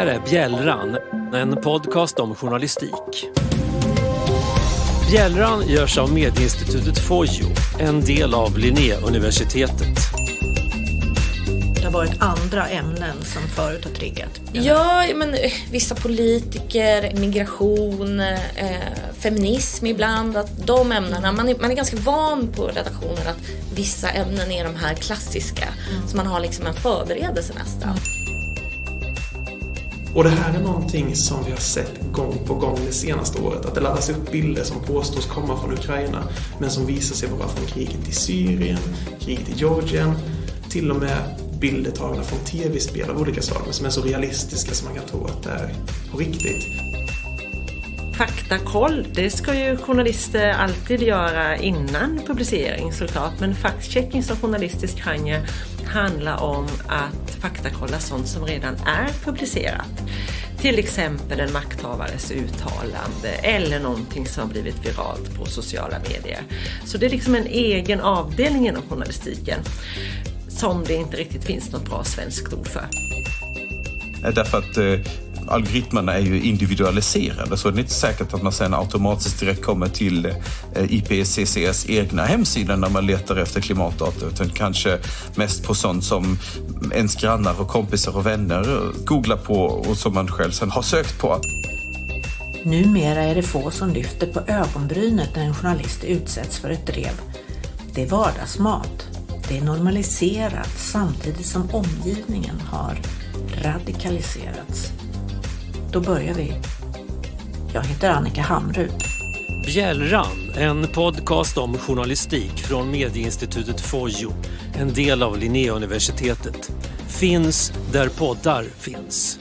Bjällran, en podcast om journalistik. Bjällran görs av medieinstitutet Fojo, en del av Linnéuniversitetet. Det har varit andra ämnen som förut har triggat. Ja, men eh, vissa politiker, migration, eh, feminism ibland. Att de ämnena, man är, man är ganska van på redaktionen att vissa ämnen är de här klassiska. Mm. Så man har liksom en förberedelse nästan. Och det här är någonting som vi har sett gång på gång det senaste året. Att det laddas upp bilder som påstås komma från Ukraina men som visar sig vara från kriget i Syrien, kriget i Georgien, till och med bilder tagna från tv-spel av olika slag men som är så realistiska som man kan tro att det är på riktigt. Faktakoll, det ska ju journalister alltid göra innan publicering såklart. Men factchecking som journalistisk genre handlar om att faktakolla sånt som redan är publicerat. Till exempel en makthavares uttalande eller någonting som har blivit viralt på sociala medier. Så det är liksom en egen avdelning inom journalistiken som det inte riktigt finns något bra svenskt ord för. Därför att eh, algoritmerna är ju individualiserade så det är inte säkert att man sen automatiskt direkt kommer till eh, IPCCs egna hemsida när man letar efter klimatdata utan kanske mest på sånt som ens grannar och kompisar och vänner googlar på och som man själv sen har sökt på. Numera är det få som lyfter på ögonbrynet när en journalist utsätts för ett drev. Det är vardagsmat. Det är normaliserat samtidigt som omgivningen har radikaliserats. Då börjar vi. Jag heter Annika Hamrud. Bjällran, en podcast om journalistik från medieinstitutet Fojo, en del av Linnéuniversitetet. Finns där poddar finns.